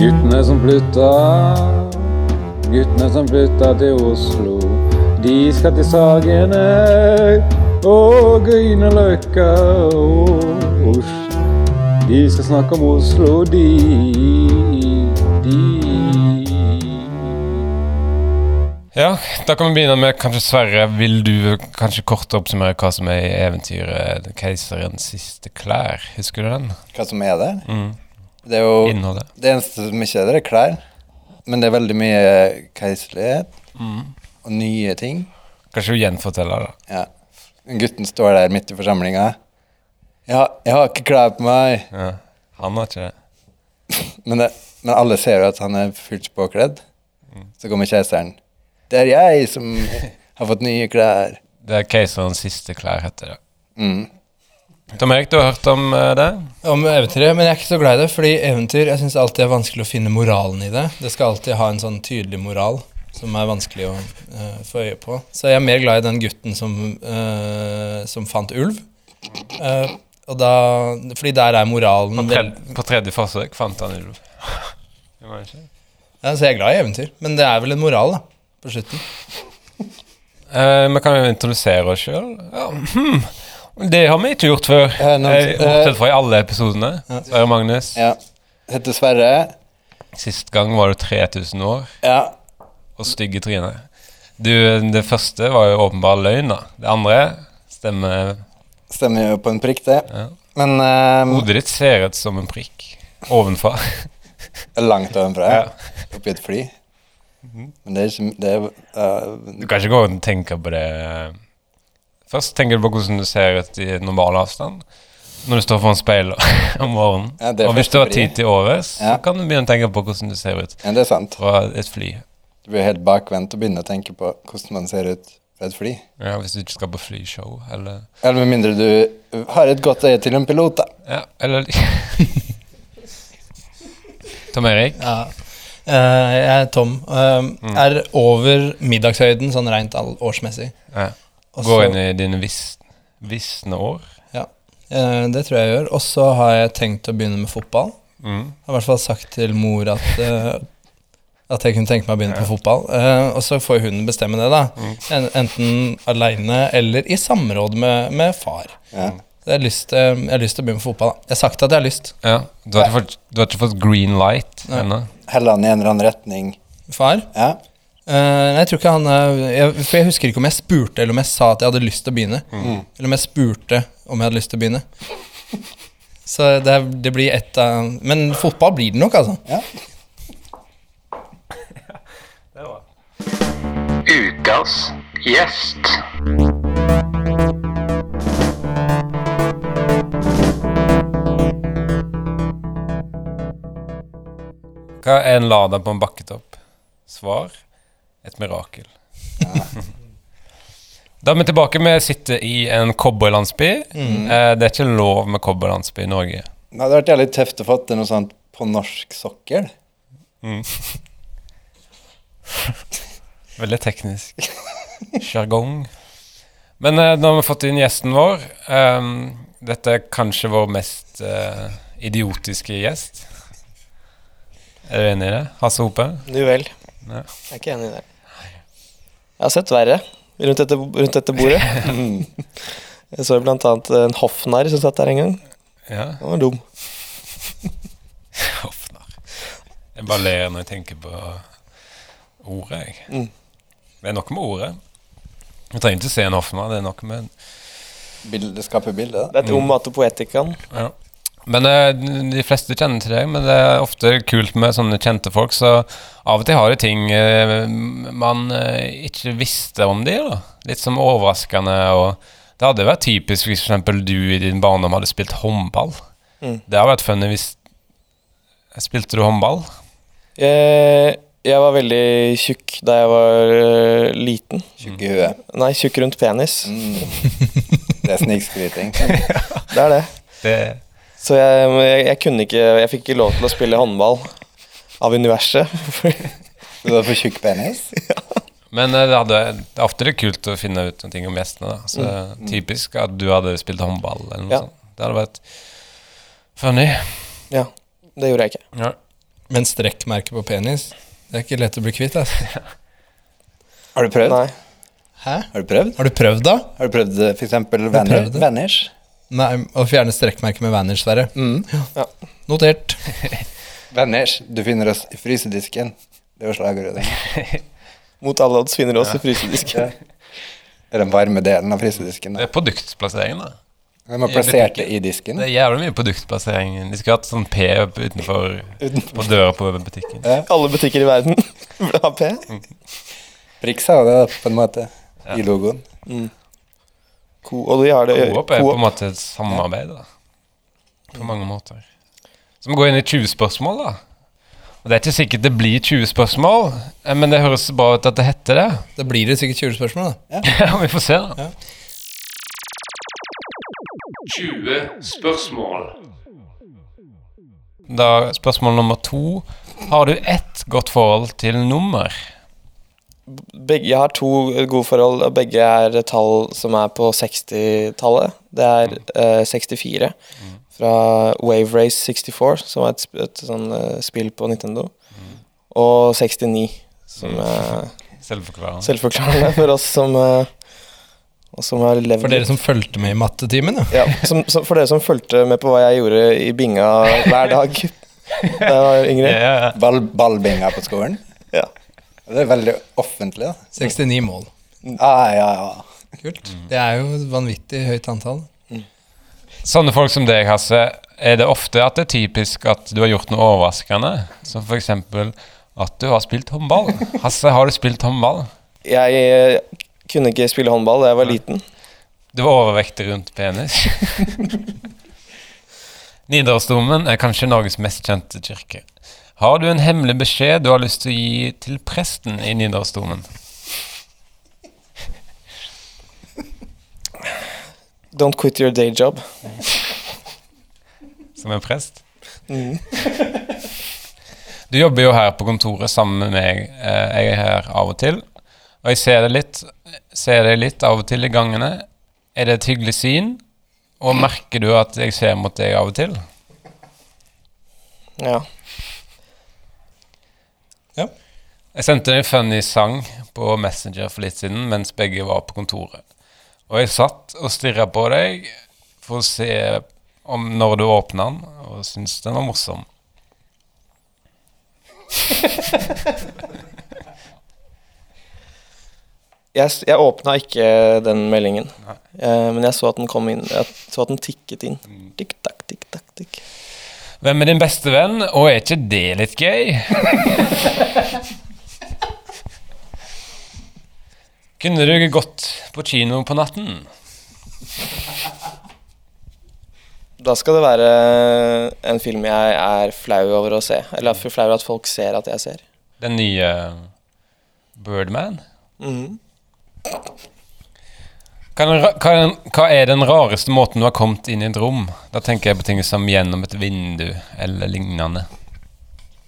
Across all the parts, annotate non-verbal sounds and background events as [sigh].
Guttene som flytta, guttene som flytta til Oslo. De skal til Sagene og Grünerløkka og Oslo. De skal snakke om Oslo, de, de. Ja, da kan vi begynne med kanskje Sverre. Vil du kanskje kort oppsummere hva som er i eventyret 'Keiserens siste klær'? Husker du den? Hva som er der? Mm. Det er jo Innholdet. Det eneste som ikke er der, er klær. Men det er veldig mye keiserlighet og nye ting. Kanskje du gjenforteller det? Ja. Gutten står der midt i forsamlinga. Ja, jeg har ikke klær på meg. Ja. Han har ikke det. [laughs] Men, det, men alle ser jo at han er fullt påkledd. Så kommer keiseren. Det er jeg som [laughs] har fått nye klær. Det er 'Keiserens siste klær', heter det. Mm. Tom Erik, du har hørt om eh, det? Om eventyret, men jeg er ikke så glad i det, fordi eventyr Jeg syns alltid er vanskelig å finne moralen i det. Det skal alltid ha en sånn tydelig moral som er vanskelig å uh, få øye på. Så jeg er mer glad i den gutten som, uh, som fant ulv. Uh, og da Fordi der er moralen På, tredje, på tredje forsøk fant han ulv. Det var ikke. ja, Så jeg er glad i eventyr, men det er vel en moral, da, på slutten. Vi kan jo introdusere oss sjøl. Ja. Hmm. Det har vi ikke gjort før. Eh, Bortsett fra i alle episodene. Sverre Magnus. Ja. Heter Sverre. Sist gang var du 3000 år Ja. og stygge tryne. Du, det første var jo åpenbar løgn, da. Det andre stemmer Stemmer jo på en prikk, det. Ja. Men um, Hodet ditt ser ut som en prikk ovenfra. [laughs] langt ovenfra. Ja. Oppi et fly. Men det er ikke det er, uh, Du kan ikke gå og tenke på det Først tenker du på hvordan du ser ut i normal avstand. Når du står foran speilet [laughs] om morgenen. Ja, det og hvis du har tid til overs, Ja. så kan du begynne å tenke på hvordan du ser ut ja, det er sant. fra et fly. Du blir helt bakvendt og begynner å tenke på hvordan man ser ut fra et fly. Ja, Hvis du ikke skal på flyshow, eller Eller med mindre du har et godt øye til en pilot, da. Ja, eller [laughs] Tom Erik? Ja. Uh, jeg er Tom. eh, Er over middagshøyden sånn rent all årsmessig. Ja. Gå inn i dine vis, visne år. Ja, eh, det tror jeg jeg gjør. Og så har jeg tenkt å begynne med fotball. Mm. Jeg har i hvert fall sagt til mor at, eh, at jeg kunne tenke meg å begynne på fotball. Eh, og så får hun bestemme det, da. Mm. enten aleine eller i samråd med, med far. Ja. Jeg har, lyst, eh, jeg har lyst til å begynne med fotball. Da. Jeg har sagt at jeg har lyst. Ja, du har, ikke fått, du har ikke fått green light ennå? Heller i en eller annen retning. Far? Ja. Eh, nei, jeg tror ikke han eh, jeg, For jeg husker ikke om jeg spurte eller om jeg sa at jeg hadde lyst til å begynne. Eller om jeg spurte om jeg hadde lyst til å begynne. Så det, det blir ett av Men fotball blir det nok, altså. ja. [laughs] Ukas gjest. Hva er en Lada på en bakketopp? Svar et mirakel. [laughs] da er vi tilbake. Vi sitter i en cowboylandsby. Eh, det er ikke lov med cowboylandsby i Norge. Det hadde vært jævlig tøft å få til noe sånt på norsk sokkel. [laughs] Veldig teknisk. Sjargong. Men eh, nå har vi fått inn gjesten vår. Um, dette er kanskje vår mest uh, idiotiske gjest. Er du enig i det? Hasse Hope? Du vel. Ja. Jeg er ikke enig i det. Jeg har sett verre rundt dette, rundt dette bordet. [laughs] Jeg så blant annet en hoffnarr som satt der en gang. Ja. Han var dum. Hoffnarr. Jeg bare ler når jeg tenker på ordet, jeg. Mm. Det er noe med ordet. Vi trenger ikke se en hoffnarr, det er noe med Bilde, skape bilde. da. Det er et omatopoetikan. Ja. Men eh, De fleste kjenner til deg, men det er ofte kult med sånne kjente folk. Så av og til har de ting eh, man eh, ikke visste om de da. Litt som overraskende. og Det hadde vært typisk hvis for eksempel du i din barndom hadde spilt håndball. Mm. Det hadde vært funny hvis Spilte du håndball? Jeg, jeg var veldig tjukk da jeg var liten. Tjukk i huet. Nei, tjukk rundt penis. Det er snikskryting. [laughs] Det er det. Det Så jeg, jeg, jeg kunne ikke Jeg fikk ikke lov til å spille håndball av universet. [laughs] Du var for tjukk penis? [laughs] Men eh, det, hadde, det er ofte litt kult å finne ut noe om gjestene. da Så Typisk at du hadde spilt håndball. Eller noe Ja. sånt Det hadde vært funny. Ja, det gjorde jeg ikke. Ja. Men strekkmerke på penis, det er ikke lett å bli kvitt. Altså. [laughs] Har du prøvd? Nei. Hæ? Har du prøvd? Har du prøvd, da? Har du prøvd f.eks. venner. Venners? Nei, Å fjerne strekkmerket med Vanish, Sverre. Ja. Notert. [laughs] Vanish, du finner oss i frysedisken. Det var slagordet. [laughs] Mot alle odds finner du oss i frysedisken. Er den varme delen av frysedisken. Det er produktplasseringen, da. De har plassert det i disken. Det er jævlig mye produktplassering. De skulle hatt sånn P utenfor på døra på butikken. Alle butikker i verden [laughs] burde ha P. Prix har det på en måte, i logoen. Co og de har det Coop er på en måte et samarbeid, da. På mange måter. Så vi går inn i 20 spørsmål, da. Og Det er ikke sikkert det blir 20 spørsmål, eh, men det høres bra ut at det heter det. Da blir det sikkert 20 spørsmål, da. [laughs] Ja, vi får se, da. 20 spørsmål. Da Spørsmål nummer to. Har du ett godt forhold til nummer? Begge, jeg har to gode forhold, og begge er tall som er på 60-tallet. Det er eh, 64 fra Wave Race 64, som er et, sp- et sånn eh, spill på Nintendo. Og 69, som er Selvforklarende. selvforklarende for oss som, eh, som har levd For dere som fulgte med i mattetimen, ja. [laughs] ja, som, som, For dere som fulgte med på hva jeg gjorde i binga hver dag [laughs] da jeg var yngre. Ja, ja. Ball, ballbinga på skolen. Ja. Det er veldig offentlig, da. 69 mål. Ah, ja, ja. Kult. Det er jo et vanvittig høyt antall. Sånne folk som deg, Hasse, er det ofte at det er typisk at du har gjort noe overraskende? Som f.eks. at du har spilt håndball. [laughs] Hasse, har du spilt håndball? Jeg eh, kunne ikke spille håndball da jeg var liten. Du var overvektig rundt penis. [laughs] Nidarosdomen er kanskje Norges mest kjente kirke. Har du en hemmelig beskjed du har lyst til å gi til presten i Nidarosdomen? Don't quit your day job. Som en prest? Du jobber jo her på kontoret sammen med meg. Eh, Jeg er her av og til. Og jeg ser deg litt, ser det litt av og til i gangene. Er det et hyggelig syn? Og merker du at jeg ser mot deg av og til? Ja. Ja. Jeg sendte en funny sang på Messenger for litt siden mens begge var på kontoret. Og jeg satt og stirra på deg for å se om når du åpna den, og syntes den var morsom. [laughs] Jeg, jeg åpna ikke den meldingen, eh, men jeg så at den kom inn. Jeg så at den tikket inn. Tikk, takk, tikk, takk, tikk. Hvem er din beste venn, og er ikke det litt gøy? Kunne du gått på kino på natten? Da skal det være en film jeg er flau over å se. Eller flau over at folk ser at jeg ser. Den nye Birdman? Mhm. Den hva, er den, rareste måten du har kommet inn i et rom? Da tenker jeg på ting som gjennom et vindu eller lignende.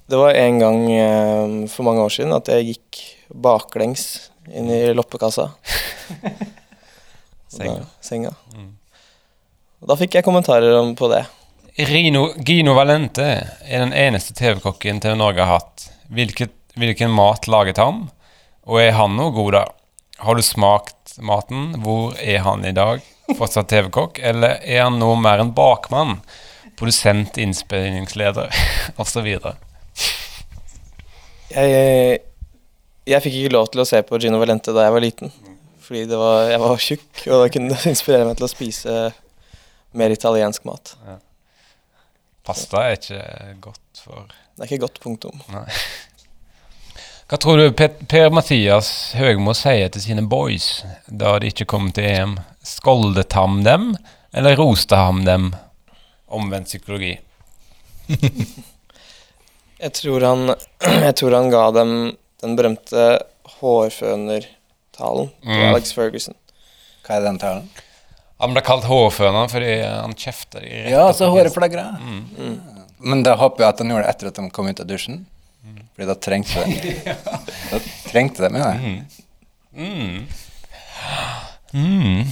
Det var en gang eh, for mange år siden at jeg gikk baklengs inn i loppekassa. [laughs] Senga. Da, senga. Mm. Da fikk jeg kommentarer om på det. Rino, Gino Valente er den eneste TV-kokken TV Norge har hatt. Hvilket, hvilken mat laget han? Og er han noe god, da? Har du smakt maten? Hvor er han i dag? Fortsatt TV-kokk? Eller er han noe mer enn bakmann? Produsent, innspillingsleder [laughs] osv.? Jeg, jeg fikk ikke lov til å se på Gino Valente da jeg var liten. Fordi det var, jeg var tjukk, og det kunne inspirere meg til å spise mer italiensk mat. Pasta er ikke godt for Det er ikke godt, punktum. Hva tror du Per, per Mathias Høgmo sier til sine boys da de ikke kom til EM? Skoldet ham dem, eller roste ham dem? Omvendt psykologi. [laughs] Jeg tror han, [clears throat] jeg tror han ga dem den berømte hårfønertalen til Mm. Alex Ferguson. Hva er den talen? Han ble kalt hårføner fordi han kjefter i rett Ja, så håret flagrer. Mm. Mm. Men da håper jeg at han gjorde det etter at de kom ut av dusjen. Fordi da trengte det. [laughs] da trengte det, mener jeg. Mm. Mm.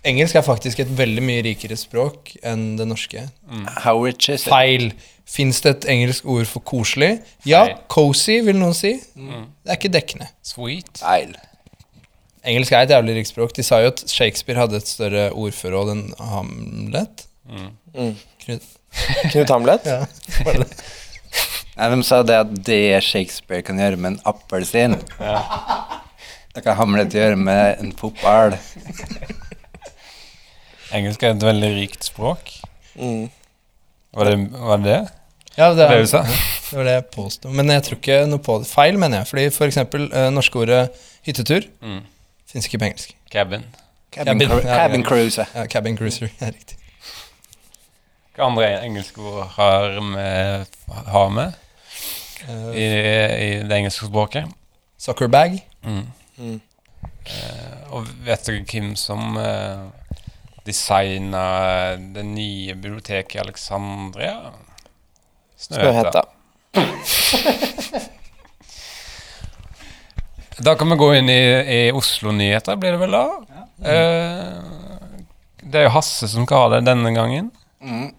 Engelsk er faktisk et veldig mye rikere språk enn det norske. Mm. Feil. Fins det et engelsk ord for koselig? Ja, Feil. cozy, vil noen si. Det er ikke dekkende. Sweet. Feil. Engelsk er et jævlig rikt språk. De sa jo at Shakespeare hadde et større ordforråd enn Hamlet. Knut- Knut Hamlet? [laughs] Ja, de sa det at det Shakespeare kan gjøre med en appelsin, det kan Hamlet gjøre med en fotball. Engelsk er et veldig rikt språk. Mm. Var det var det? Ja, det, Det er, det var det jeg påsto. Men jeg tror ikke noe på det. Feil, mener jeg. Fordi for eksempel eh, norske ordet hyttetur Mm. fins ikke på engelsk. Cabin. Cabin, Cabin, cru- ja, cabin cruiser. Ja, cabin cruiser [laughs] er riktig. Hva andre engelske ord har med, har med uh, i, i det engelske språket? soccer bag. Mm. Mm. Uh, og vet dere hvem som uh, designa det nye biblioteket i Alexandria? Snøhetta. [laughs] Da kan vi gå inn i, i Oslo-nyheter, blir det vel da? Eh, det er jo Hasse som skal ha det denne gangen. Mm.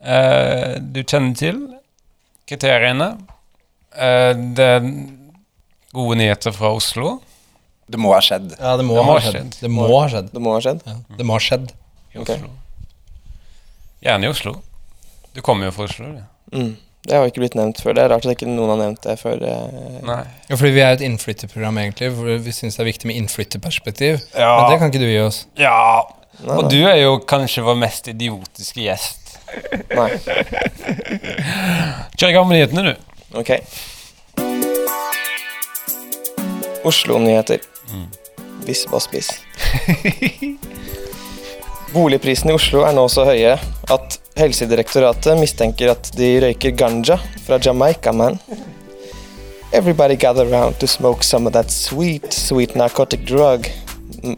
Eh, du kjenner til kriteriene. Eh, det er gode nyheter fra Oslo. Det må ha skjedd. Ja, det må, Det må ha ha skjedd. skjedd. Det må ha skjedd. Det må ha skjedd. Ja, det må ha skjedd. I Oslo. Okay. Gjerne i Oslo. Du kommer jo fra Oslo. Du. Mm. Det har ikke blitt nevnt før. Det er rart at ikke noen har nevnt det før. eh, Nei. Ja, fordi vi er jo et innflytterprogram, egentlig. Hvor vi syns det er viktig med innflytterperspektiv. Ja. Men det kan ikke du gi oss. Ja. Nei, Og nei. du er jo kanskje vår mest idiotiske gjest. nei. Kjør i gang med nyhetene, du. Ok. Oslo-nyheter. Biss, bass, biss. [laughs] Boligprisene i Oslo er nå så høye at Helsedirektoratet mistenker at de røyker ganja fra Jamaica, man. Everybody gather around to smoke some of that sweet, sweet narcotic drug. Mm.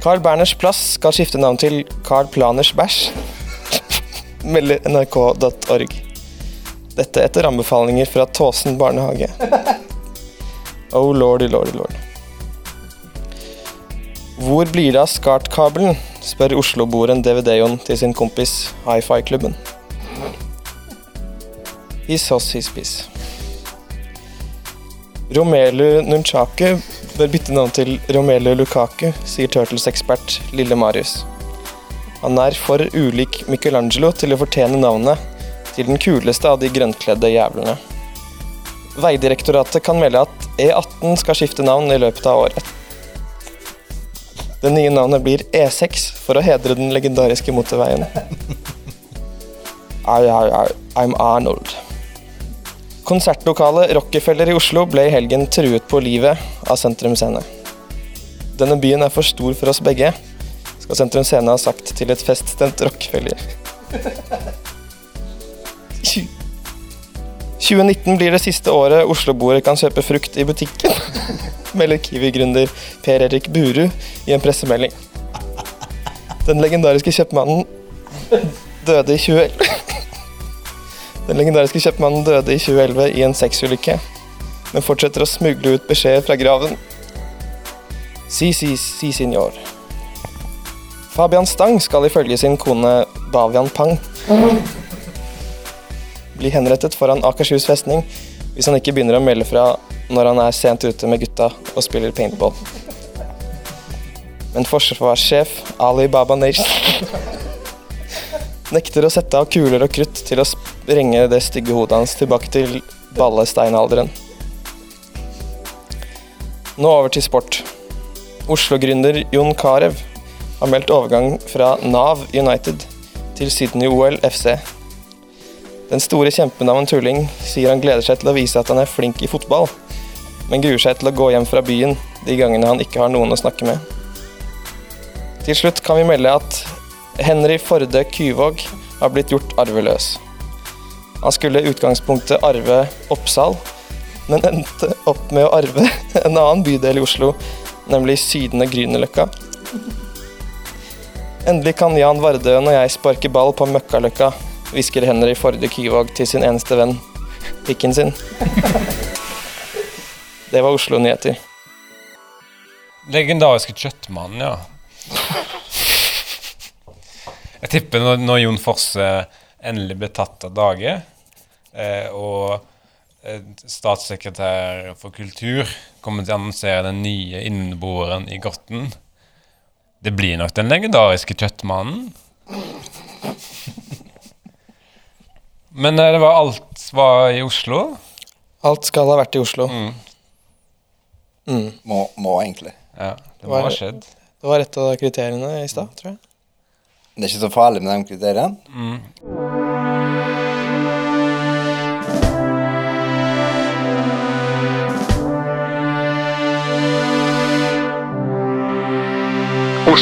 Carl Berners plass skal skifte navn til Carl Planers bæsj. [laughs] Melder nrk.org. Dette etter anbefalinger fra Tåsen barnehage. [laughs] Oh lordy, lordy, lord. Hvor blir det av SCART-kabelen? spør Oslo-boeren DVD-en til sin kompis Hi-Fi-klubben. His hoss, his piss. Romelu Nunchaku bør bytte navn til Romelu Lukaku, sier Turtles-ekspert Lille Marius. Han er for ulik Michelangelo til å fortjene navnet til den kuleste av de grønnkledde jævlene. Veidirektoratet kan melde at E18 skal skifte navn i løpet av året. Det nye navnet blir E6 for å hedre den legendariske motorveien. Au, au, au. I'm Arnold. Konsertlokalet Rockefeller i Oslo ble i helgen truet på livet av Sentrum Scene. Denne byen er for stor for oss begge, skal Sentrum Scene ha sagt til et feststemt Rockefeller. 2019 blir det siste året Oslo-boere kan kjøpe frukt i butikken, melder Kiwi-gründer Per Erik Buru i en pressemelding. Den legendariske kjøpmannen døde i 2011. Den legendariske kjøpmannen døde i 2011 i en sexulykke, men fortsetter å smugle ut beskjeder fra graven. Si, si, si, signor. Fabian Stang skal ifølge sin kone Bavian Pang bli henrettet foran Akershus festning hvis han ikke begynner å melde fra når han er sent ute med gutta og spiller paintball. Men forsvarssjef Ali Baba Nation [laughs] nekter å sette av kuler og krutt til å sprenge det stygge hodet hans tilbake til ballesteinalderen. Nå over til sport. Oslo-gründer Jon Carew har meldt overgang fra Nav United til Sydney OL FC. Den store kjempen av en tulling sier han gleder seg til å vise at han er flink i fotball, men gruer seg til å gå hjem fra byen de gangene han ikke har noen å snakke med. Til slutt kan vi melde at Henry Forde Kyvåg har blitt gjort arveløs. Han skulle i utgangspunktet arve Oppsal, men endte opp med å arve [laughs] en annen bydel i Oslo, nemlig Sydende Grünerløkka. Endelig kan Jan Vardøen og jeg sparke ball på Møkkaløkka, hvisker Henry Forde Kyvåg til sin eneste venn, pikken sin. Det var Oslo-nyheter. Legendariske kjøttmannen, ja. Jeg tipper når, når Jon Fosse endelig ble tatt av dage, eh, og eh, statssekretær for kultur kommer til å annonsere den nye innboeren i Grotten Det blir nok den legendariske kjøttmannen. Men eh, det var alt var i Oslo. Alt skal ha vært i Oslo. Mm. Mm. Må, må egentlig. Ja, det må Var- ha skjedd. Det var et av kriteriene i stad, tror jeg. Det er ikke så farlig med de kriteriene. Mm.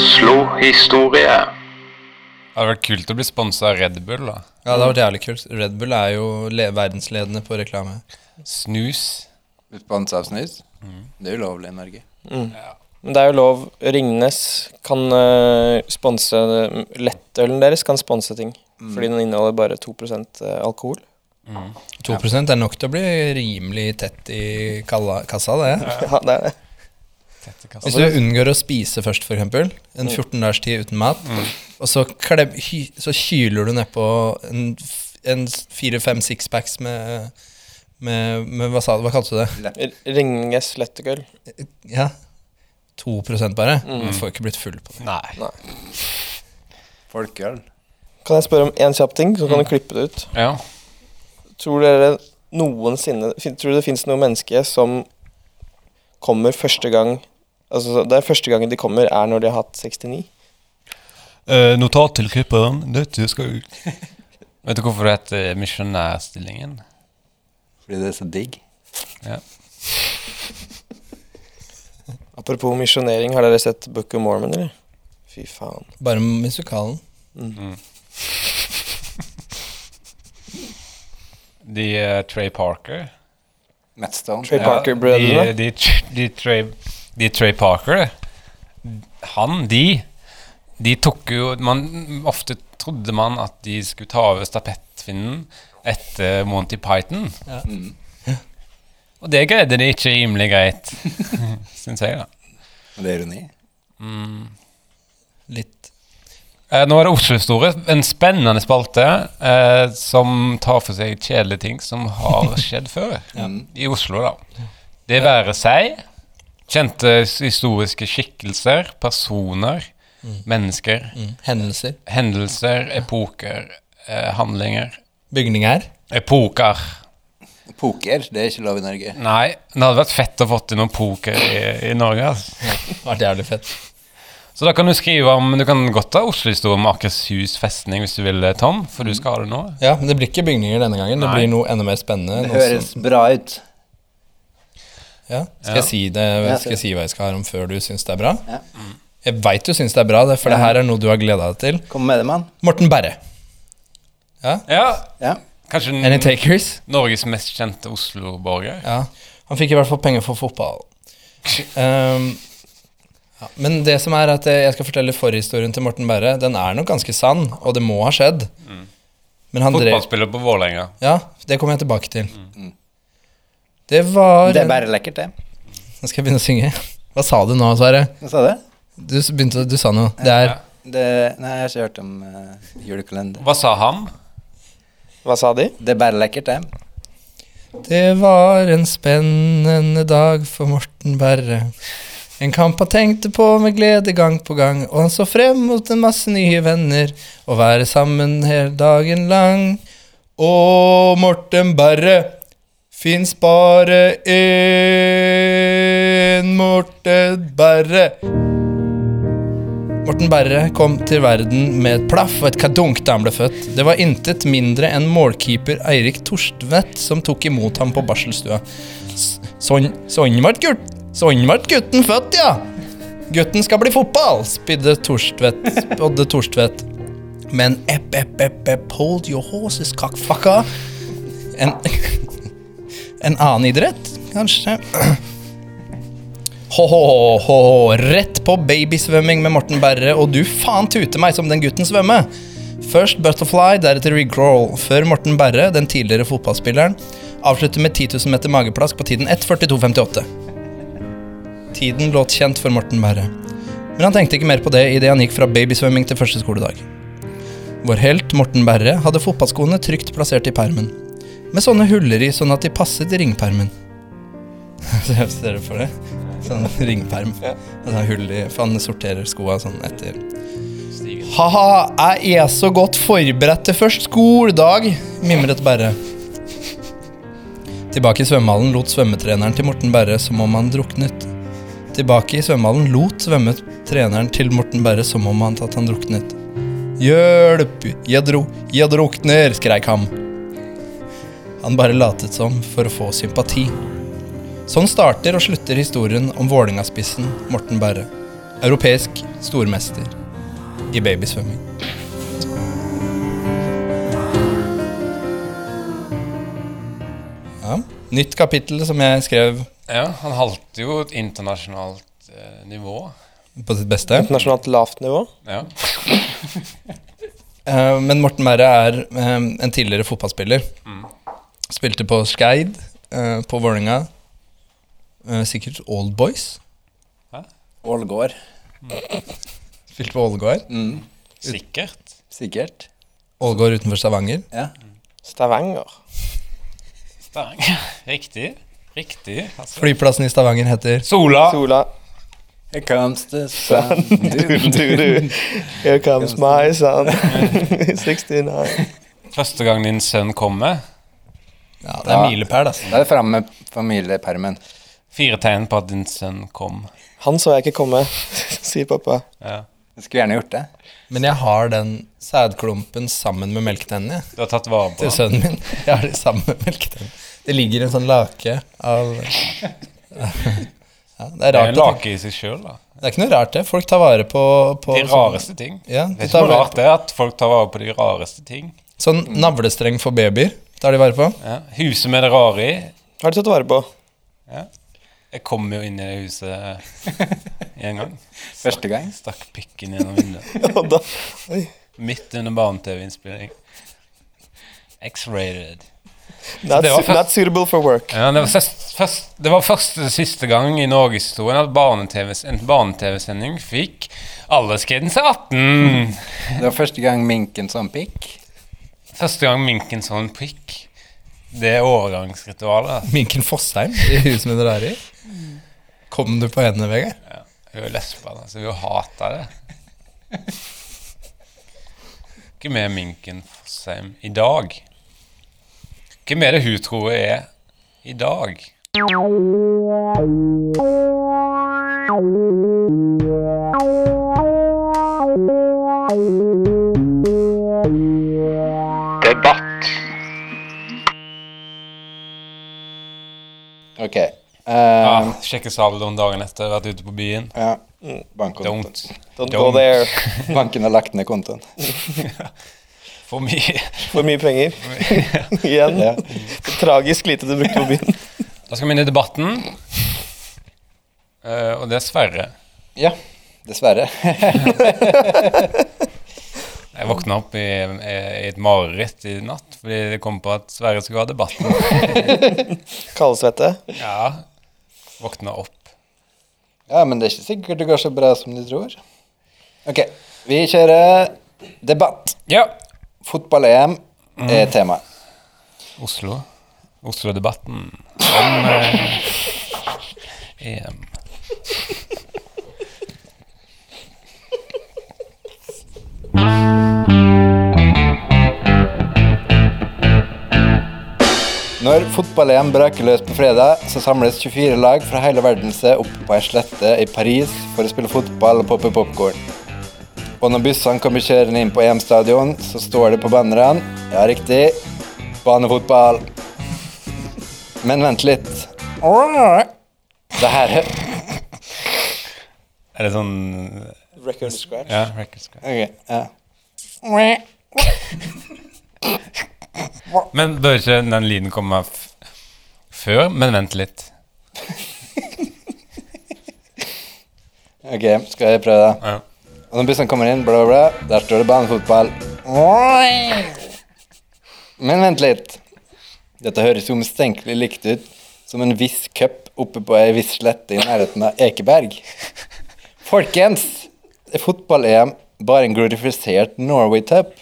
Oslo-historie. Det hadde vært kult å bli sponsa av Red Bull. da Ja, det hadde vært jævlig kult. Red Bull er jo le verdensledende på reklame. Snus. Sponsa av snus. Det er ulovlig i Norge. Men det er jo lov Ringnes kan uh, sponse Lettølen deres kan sponse ting. Fordi den inneholder bare 2% alkohol. 2 er nok til å bli rimelig tett i kalla, kassa, det. [laughs] Ja, det er det. Hvis du unngår å spise først, f.eks., en 14 dagers tid uten mat, og så, klem, hy, så kyler du nedpå en, en fire-fem sixpacks med, med, med hva, sa, hva kalte du det? Ringes Ringnes lettøl. Ja, 2% bare? Du får ikke blitt full på det. Nei. Folkeøl. Kan jeg spørre om én kjapp ting, så kan du klippe det ut? Ja. Tror dere noensinne Tror du det fins noe menneske som kommer første gang Altså Det er første gangen de kommer, er når de har hatt 69? Uh, notat til klipperen. Dette skal [laughs] ut. Vet du hvorfor det heter misjonærstillingen? Fordi det er så digg. Ja. [laughs] Apropos misjonering, har dere sett Book of Mormon, eller? Fy faen. Bare musikalen. De uh, Trey Parker. Matt Stone. Trey Ja. Parker-brødrene. De, de, de, Trey, de Trey Parker Han, de De tok jo man, Ofte trodde man at de skulle ta over stafettfinnen etter Monty Python. Mm. Og det greide de ikke rimelig greit, [laughs] syns jeg. da Og det er ironi. Litt Eh, nå er det Oslo-historie. En spennende spalte eh, som tar for seg kjedelige ting som har [laughs] skjedd før. I Oslo, da. Det være seg kjente historiske skikkelser, personer, mennesker, mm, hendelser. hendelser, epoker, eh, handlinger. Bygninger. Epoker. Poker, det er ikke lov i Norge. Nei, det hadde vært fett å få til noe poker i, i Norge. Altså. [laughs] Vært jævlig fett. Så da kan du skrive om Du kan godt ta Oslo-historie om Akershus festning hvis du vil, eh, Tom, for du skal ha det nå. Ja, men det blir ikke bygninger denne gangen. Det Nei. blir noe enda mer spennende. Det noe høres som- bra ut. Ja. Skal, Ja. Jeg si det, skal jeg si hva jeg skal ha om før du syns det er bra? Ja. Jeg veit du syns det er bra, det, for det her er noe du har gleda deg til. Kom med det, mann. Morten Berre. Ja, Ja, Ja. kanskje Any takers? Norges mest kjente Oslo-borger. Ja. Han fikk i hvert fall penger for fotball. Um, ja. Men det som er at jeg skal fortelle forhistorien til Morten Berre. Den er nok ganske sann, og det må ha skjedd. Men han drev Fotballspiller på Vålerenga. Ja, det kommer jeg tilbake til. Det var Det er bare lekkert, det. Nå skal jeg begynne å synge. Hva sa du nå, Sverre? Hva sa du? Du, begynte, du sa noe. Det er Det, nei, jeg har ikke hørt om uh, julekalender. Hva sa han? Hva sa de? Det er bare lekkert, det. Det var en spennende dag for Morten Berre. En kamp han tenkte på med glede gang på gang, og han så frem mot en masse nye venner, og være sammen hele dagen lang. Å, Morten Berre fins bare én Morten Berre. Morten Berre kom til verden med et plaff og et kadunk da han ble født. Det var intet mindre enn målkeeper Eirik Torstvedt som tok imot ham på barselstua. Sånn, sånn ble gutt, sånn gutten født, ja! Gutten skal bli fotball, spydde Torstvedt, spådde Torstvedt. Men epp, epp, epp, epp, hold your horses, cockfucker. En, [laughs] en annen idrett, kanskje? Ho-ho-ho, rett på babysvømming med Morten Berre, og du faen tute meg som den gutten svømme. Først butterfly, deretter recrawl, før Morten Berre, den tidligere fotballspilleren, avslutter med 10 000 meter mageplask på tiden 1.42,58. Tiden låt kjent for Morten Berre. Men han tenkte ikke mer på det idet han gikk fra babysvømming til første skoledag. Vår helt Morten Berre hadde fotballskoene trygt plassert i permen. Med sånne huller i sånn at de passet i ringpermen. [laughs] Ser dere for det. Sånn [laughs] ringperm. Sånn hull i, for han sorterer skoa sånn etter Ha-ha, jeg er så godt forberedt til først skoledag, mimret Berre. Tilbake i svømmehallen lot svømmetreneren til Morten Berre som om han druknet. Tilbake i svømmehallen lot svømmetreneren til Morten Berre som om han tatt han druknet. Hjelp, jeg, dro, jeg drukner, skreik han. Han bare latet som for å få sympati. Sånn starter og slutter historien om Vålerenga-spissen Morten Berre. Europeisk stormester i babysvømming. Ja, nytt kapittel som jeg skrev Ja, han halter jo et internasjonalt eh, nivå. på sitt beste. Internasjonalt lavt nivå. Ja. [laughs] Eh, men Morten Berre er eh, en tidligere fotballspiller. Spilte på Skeid, eh, på Vålerenga. Eh, sikkert Old Boys. Ålgård. [laughs] Spilte på Ålgård. Mm. Sikkert. Sikkert. Ålgård utenfor Stavanger. Ja. Stavanger. Stavanger. Riktig. Riktig. Altså. Flyplassen i Stavanger heter Sola. Sola. Here comes the sun. Du, du, du. Here comes my son. 69. [laughs] Første gang din sønn kommer. Ja, det er milepæl, altså. Da er det framme med familiepermen. Fire tegn på at din sønn kom. Han så jeg ikke komme, [laughs] sier pappa. Ja. Jeg skulle gjerne gjort det. Men jeg har den sædklumpen sammen med melketennene Du har tatt vare på til sønnen min. Jeg har det sammen med melketennene. Det ligger en sånn lake av [laughs] ja, Det er Det er en lake i seg sjøl, da. Det er ikke noe rart, det. Folk tar vare på, på De rareste ting. Ja, Det er ikke noe rart det at folk tar vare på de rareste ting. Sånn navlestreng for babyer tar de vare på. Ja. Huset med det rare i. Har de tatt vare på? Jeg kom jo inn i det huset en gang. [laughs] Første gang. Stakk pikken gjennom vinduet. [laughs] Og da, oi. Midt under barne-TV-innspilling. X-rated. Not, først- not suitable for work. Ja, det, var først, først, det var første siste gang i norgeshistorien at en barne-TV-sending fikk aldersgrense 18. Det var første gang minken så en pikk. Første gang minken så en prikk. Det er overgangsritualet. Minken Fossheim i huset med dere er i. Kom du på hendene, Vegard? Ja. Hun er lesba, da, så hun hater det. Hvem er minken Fossheim i dag? Hvem er det hun tror er i dag? Debatt. Sjekke saldoen dagen etter, vært ute på byen. ja. Bankkontoen. Don't. Don't, Don't. go there. [laughs] Banken har lagt ned kontoen. For mye. For mye penger. [laughs] Igjen. Ja. Tragisk lite du brukte på byen. Da skal vi inn i debatten. Uh, og er ja. Dessverre. [laughs] Jeg våkna opp i, i et mareritt i natt fordi det kom på at Sverre skulle ha debatten. Kaldsvette. Ja. Våkna opp. Ja, men det er ikke sikkert det går så bra som du tror. Ok, vi kjører debatt. Ja. Fotball-EM er tema. Oslo. Oslo-debatten om eh, EM. [laughs] Når fotball-EM braker løs på fredag, så samles 24 lag fra hele verden seg opp på ei slette i Paris for å spille fotball og poppe popkorn. Og når bussene kommer kjørende inn på EM-stadion, så står det på bannerne Ja, riktig. Banefotball. Men vent litt. Det her Er det sånn Record scratch. Ja, record scratch. Ok, ja. [laughs] Men bør ikke den lyden komme f før? Men vent litt. Ok, skal jeg prøve det? Ja. Og når bussen kommer inn, bla, bla, bla, der står det banefotball. Men vent litt. Dette høres jo mistenkelig likt ut som en viss cup oppe på ei viss slette i nærheten av Ekeberg. Folkens, fotball-EM bare en glorifisert Norway Cup?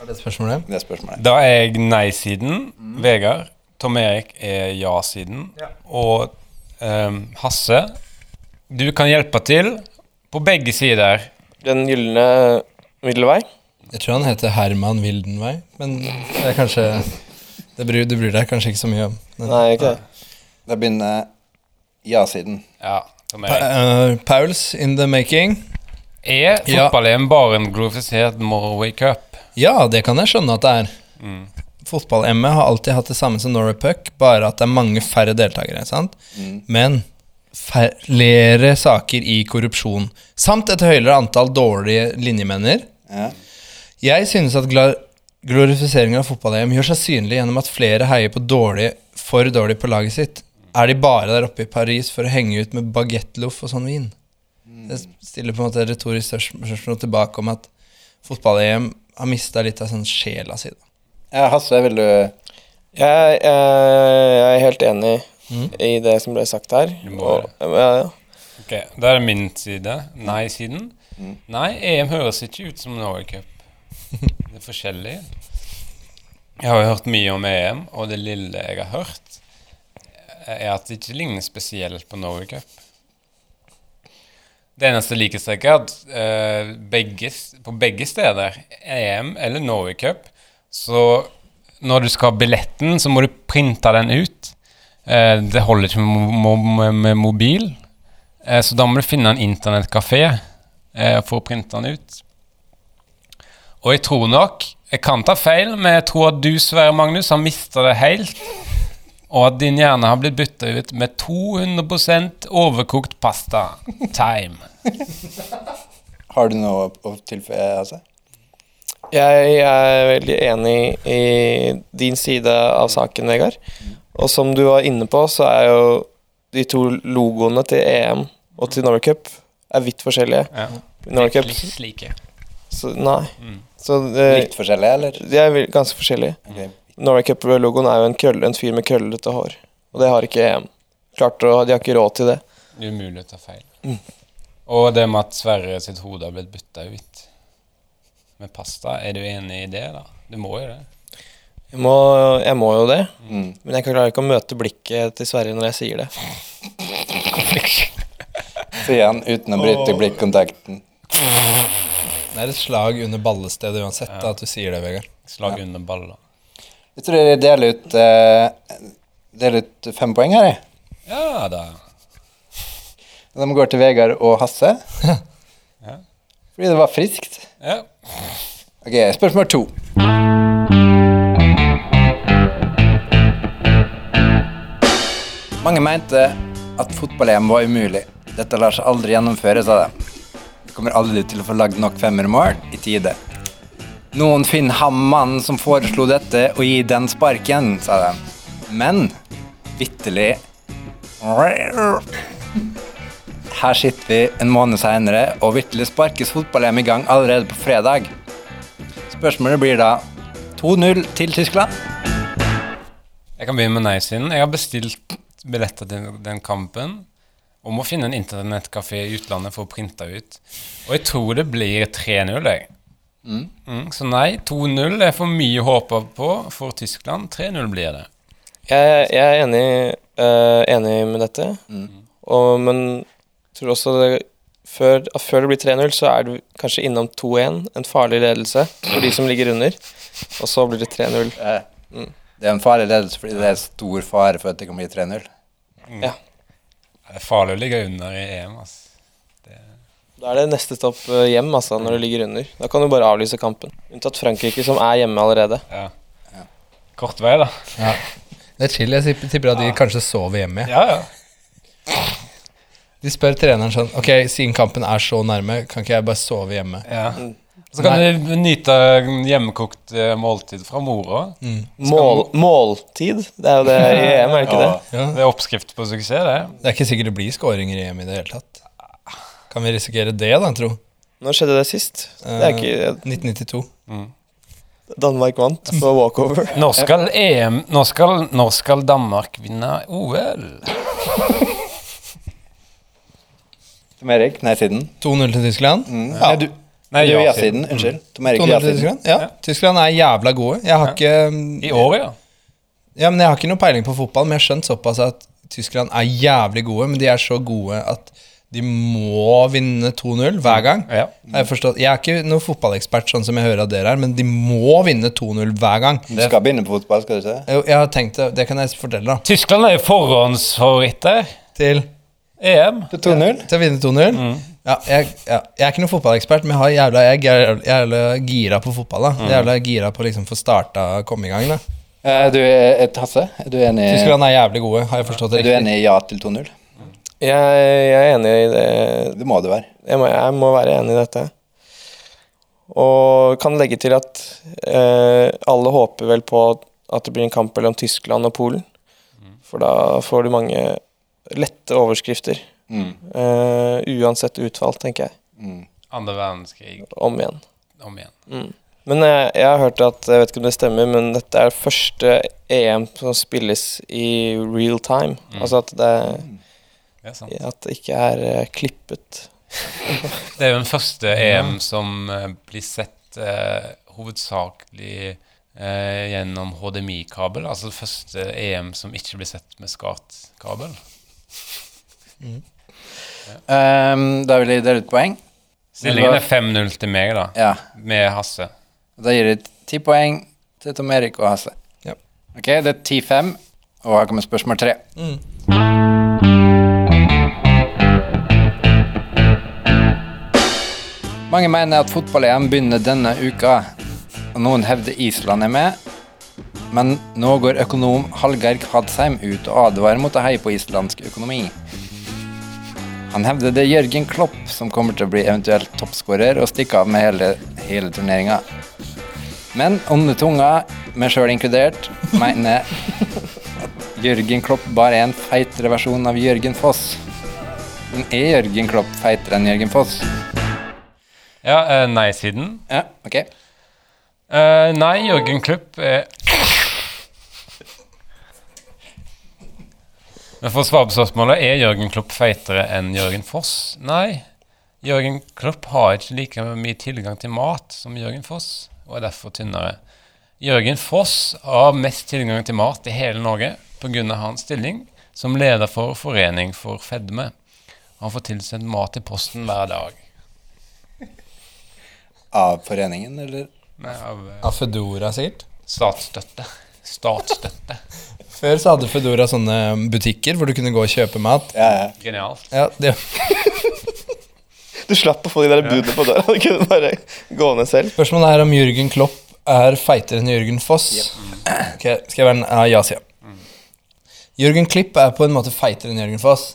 Er det spørsmålet? Det er spørsmålet. Da er jeg nei-siden. Vegard. Tom Erik er ja-siden. Og um, Hasse, du kan hjelpe til på begge sider. Den gylne middelvei. Jeg tror han heter Herman Wildenvei, men det er kanskje Det bryr, du bryr deg kanskje ikke så mye om. det. Nei, ikke det. Da begynner ja-siden. Ja, Tom Pa Erik. eh, Pauls in the making. Er Ja. fotball-EM bare en glorifisert Norway Cup? Ja, det kan jeg skjønne at det er. Fotball-ME har alltid hatt det samme som Norway Puck, bare at det er mange færre deltakere. sant? Men flere saker i korrupsjon, samt et høyere antall dårlige linjemenner. Ja. Jeg synes at glorifiseringen av fotball-EM gjør seg synlig gjennom at flere heier på dårlig, for dårlig på laget sitt. Er de bare der oppe i Paris for å henge ut med bagettloff og sånn vin? Jeg stiller på en måte retorisk spørsmål tilbake om at fotball-EM har mista litt av sånn sjela si. ja, Hasse, vil du Jeg, jeg, jeg er helt enig i det som ble sagt her. Og, ja, ja. Ok, Da er det min side. Nei-siden. Nei, EM høres ikke ut som Norway Cup. Det er forskjellig. Jeg har jo hørt mye om EM, og det lille jeg har hørt, er at det ikke ligner spesielt på Norway Cup. Det eneste likhetstrekket er at eh, begge, på begge steder, EM eller Norway Cup, så når du skal ha billetten, så må du printe den ut. Eh, det holder ikke med, mo mo med mobil, eh, så da må du finne en internettkafé for å printe den ut. Og jeg tror nok Jeg kan ta feil, men jeg tror at du, Sverre Magnus, har mista det helt. Og at din hjerne har blitt bytta ut med 200% overkokt pasta. Time. [laughs] Har du noe å tilføye, Altså? Jeg er veldig enig i din side av saken, Vegard. Og som du var inne på, så er jo de to logoene til EM og til Norway Cup er vidt forskjellige. Ja. Norway Cup Litt like. så, Nei. Mm. Så eh, Litt forskjellige, eller? de er ganske forskjellige. Okay. Norway Cup-logoen er jo en, krøll, en fyr med krøllete hår. Og det har ikke EM. Klart De har ikke råd til det. Umulig å ta feil. Og det med at Sverre sitt hode har blitt bytta ut med pasta, er du enig i det, da? Du må jo det. Jeg må, jeg må jo det, Mm. men jeg klarer ikke å møte blikket til Sverre når jeg sier det. [laughs] Sier han uten å bryte blikkontakten. Det er et slag under ballestedet uansett ja. at du sier det, Vegard. Slag under balla. Jeg tror jeg deler ut, uh, deler ut fem poeng her, jeg. Ja da. De går til Vegard og Hasse. [laughs] Ja. Fordi det var friskt. Ja. Ok, spørsmål to. Mange mente at fotball-EM var umulig. Dette lar seg aldri gjennomføre, sa de. Vi kommer aldri til å få lagd nok femmermål i tide. Noen finner ham mannen som foreslo dette, og gi den sparken, sa de. Men vitterlig Her sitter vi en måned seinere, og vitterlig sparkes fotball-EM i gang allerede på fredag. Spørsmålet blir da 2-0 til Tyskland. Jeg kan begynne med nei-siden. Jeg har bestilt billetter til den kampen. Og må finne en internettkafé i utlandet for å printe ut. Og jeg tror det blir 3-0, jeg. Mm, så nei, 2-0 er for mye å håpe på for Tyskland. 3-0 blir det. Jeg, jeg er enig, uh, enig med dette, og, men tror også det, før, at før det blir 3-0, så er du kanskje innom 2-1, en farlig ledelse for de som ligger under, og så blir det 3-0. Mm. Det er en farlig ledelse fordi det er stor fare for at det kan bli 3-0. Ja. Det er farlig å ligge under i EM. ass. Da er det neste stopp eh, hjem, altså, når du ligger under. Da kan du bare avlyse kampen. Unntatt Frankrike, som er hjemme allerede. Ja. Kort vei, da. Det er chill. Jeg tipper at de kanskje sover hjemme. Ja, ja. De spør treneren sånn Ok, siden kampen er så nærme, kan ikke jeg bare sove hjemme? ja. Så kan du nyte hjemmekokt eh, måltid fra mora. Mål, måltid, det er jo det i [laughs] EM, er det ikke det? Ja. Det er oppskrift på suksess, det. Det er ikke sikkert det blir skåringer i EM i det hele tatt. Kan vi risikere det, da, tro? Når skjedde det sist? Det er ikke 1992. Danmark vant på walkover. Når skal EM Når skal, når skal Danmark vinne OL? [laughs] Tom Erik, nei-siden. 2-0 til Tyskland. Mm. Nei, du, Nei, du ja-siden. Unnskyld. Tom Erik 2-0 er til ja-siden. Tyskland. Ja, Tyskland er jævla gode. Jeg har ikke I år, ja. Ja, men Jeg har ikke noe peiling på fotball, men jeg har skjønt såpass at Tyskland er jævlig gode. Men de er så gode at de må vinne 2-0 hver gang. ja. Jeg. Jeg er ikke noen fotballekspert, sånn som jeg hører at dere er, men de må vinne 2-0 hver gang. Du skal begynne på fotball, skal du se? Jo, Jeg har tenkt det, det kan jeg fortelle, da. Tyskland er jo forhåndsfavoritter. Til, EM. Til 2-0? til å vinne 2-0. Ja, jeg, ja, jeg er ikke noen fotballekspert, men jeg, har jævla, jeg er jævla, jævla gira på fotball. da Jævla gira på å liksom få starta komme i gang. da Eh, Du er Hasse? Er du enig, Tyskland er jævlig gode, har jeg forstått det er du enig i ja til 2-0? Jeg, jeg er enig i det. Det må du være. Jeg må, jeg må være enig i dette. Og kan legge til at eh, alle håper vel på at det blir en kamp mellom Tyskland og Polen. For da får du mange lette overskrifter. Mm. Uh, uansett utfall, tenker jeg. Mm. Andre verdenskrig Om igjen. om igjen. Mm. Men jeg, jeg har hørt at, jeg vet ikke om det stemmer, men dette er første EM som spilles i real time. Altså at det, Det er sant. at det ikke er eh, klippet. [laughs] Det er jo den første EM som eh, blir sett uh, hovedsakelig uh, gjennom HDMI-kabel. Altså det første EM som ikke blir sett med SCART-kabel. Um, da vil jeg dele ut poeng. Stillingen er 5-0 til meg, da, Ja. med Hasse. Da gir jeg ti poeng til Tom Erik og Hasse. Ja. Ok, det er 10-5, og her kommer spørsmål tre. Mange mener at fotball-EM begynner denne uka, og noen hevder Island er med. Men nå går økonom Hallgeir Kvadsheim ut og advarer mot å heie på islandsk økonomi. Han hevder det er Jørgen Klopp som kommer til å bli eventuelt toppskårer og stikke av med hele, hele turneringa. Men onde tunga, meg sjøl inkludert, mener Jørgen Klopp bare er en feitere versjon av Jørgen Foss. Men er Jørgen Klopp feitere enn Jørgen Foss? Ja, eh, nei-siden. Ja, ok. Uh, nei, Jørgen Klopp er Men For å svare på spørsmålet er Jørgen Klopp feitere enn Jørgen Foss. Nei, Jørgen Klopp har ikke like mye tilgang til mat som Jørgen Foss, og er derfor tynnere. Jørgen Foss har mest tilgang til mat i hele Norge pga. hans stilling som leder for Forening for fedme. Han får tilsendt mat i posten hver dag. Av foreningen, eller? Nei, av eh, Av Foodora, sikkert. statsstøtte. Statsstøtte. [laughs] Før så hadde Foodora sånne butikker hvor du kunne gå og kjøpe mat. Ja, ja. Genialt. Ja, det, [laughs] Du slapp å få de der budene på døra. [laughs] Du kunne bare gå ned selv. Spørsmålet er om Jørgen Klopp er feitere enn Jørgen Foss. Ok, skal jeg være en ja, ja-sida? Jørgen Klipp er på en måte feitere enn Jørgen Foss.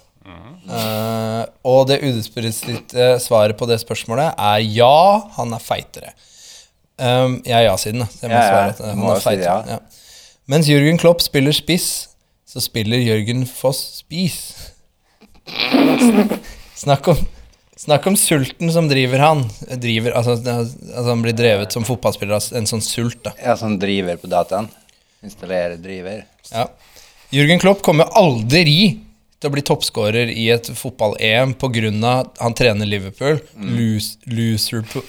Eh, og det udispositte svaret på det spørsmålet er ja, han er feitere. Um, jeg er ja-siden, da. så Jeg må Ja, ja, svare at han må er feitere. si. Ja. Mens Jørgen Klopp spiller spiss, så spiller Jørgen Foss spis. Snakk om, snakk om sulten som driver han. Driver, altså, altså Han blir drevet som fotballspiller av en sånn sult. da Ja, sånn driver på dataen. Installerer driver. ja. Jørgen Klopp kommer aldri til å bli toppskårer i et fotball-EM pga. han trener Liverpool. Lose, loserpool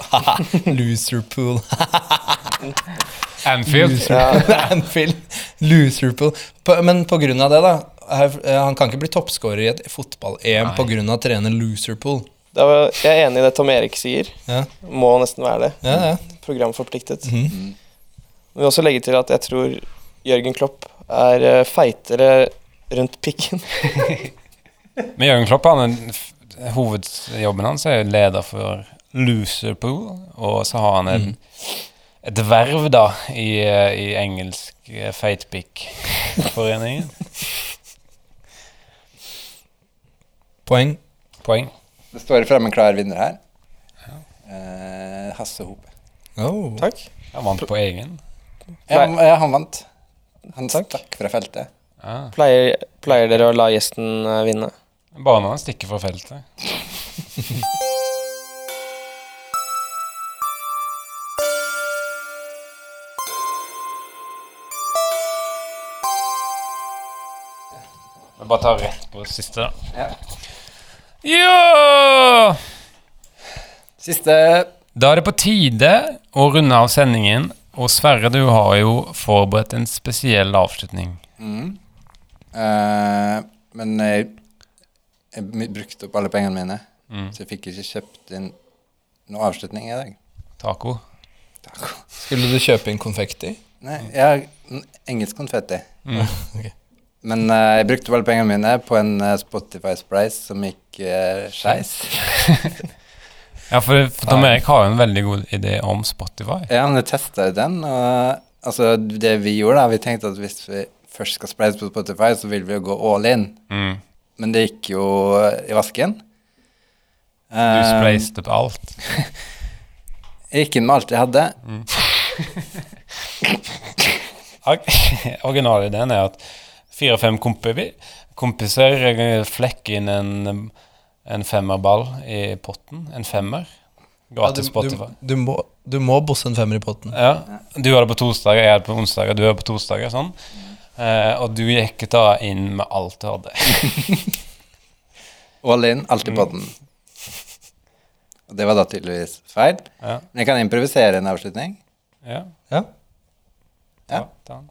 [laughs] Loserpool [laughs] Anfield. Loserpool [laughs] Anfield. Loserpool. På, men på grunn av det, da. eh, Han kan ikke bli toppskårer i et fotball-EM pga. å trene Loserpool. Var jeg er enig i det Tom Erik sier. Ja, Må nesten være det. ja, ja. Programforpliktet. Mhm. Jeg vil også legge til at jeg tror Jørgen Klopp er eh, feitere rundt pikken. [laughs] Men Jørgen Klopp, han hovedjobben hans er leder for Loserpool, og så har han en, et verv da i, eh, i engelsk eh, feitpick-foreningen. Poeng. Poeng. Det står frem en klar vinner her. Eh, Hasse Hope. Oh. Takk. Han vant på egen. Ja, han, ja, han vant. Han stakk fra feltet. Ah. Pleier, pleier dere å la gjesten eh, vinne? Bare når han stikker fra feltet. [laughs] Vi bare tar rett på siste, da. Ja. Ja! Siste Da er det på tide å runde av sendingen. Og Sverre, du har jo forberedt en spesiell avslutning. eh, Men jeg, jeg brukte opp alle pengene mine, Mm. så jeg fikk ikke kjøpt inn noen avslutning i dag. Taco. Taco. Skulle du kjøpe inn konfekti? Nei, jeg har engelsk konfetti. [laughs] Ok. Men uh, jeg brukte vel pengene mine på en uh, Spotify-spreis som gikk uh, skeis. [laughs] Ja, for, Tom Erik har jo en veldig god idé om Spotify. Ja, men jeg testa den, og altså, det vi gjorde, da Vi tenkte at hvis vi først skal spleise på Spotify, så vil vi jo gå all in. Mm. Men det gikk jo eh, i vasken. Du Eh, spleiste opp alt. [laughs] Jeg gikk inn med alt jeg hadde. Mm. [laughs] Originalideen er at fire-fem kompiser, kompiser eh, inn en, en femmerball i potten. En femmer. Gratis du, Spotify. du, du, må, du må bosse en femmer i potten. Ja. Du har det på torsdager, jeg har det på onsdager, du har det på torsdager. Sånn. Uh, og du gikk da inn med alt du hadde. All in, alt i podden. Og det var da tydeligvis feil. Ja. Men jeg kan improvisere en avslutning. Ja. Ja. Ja. den.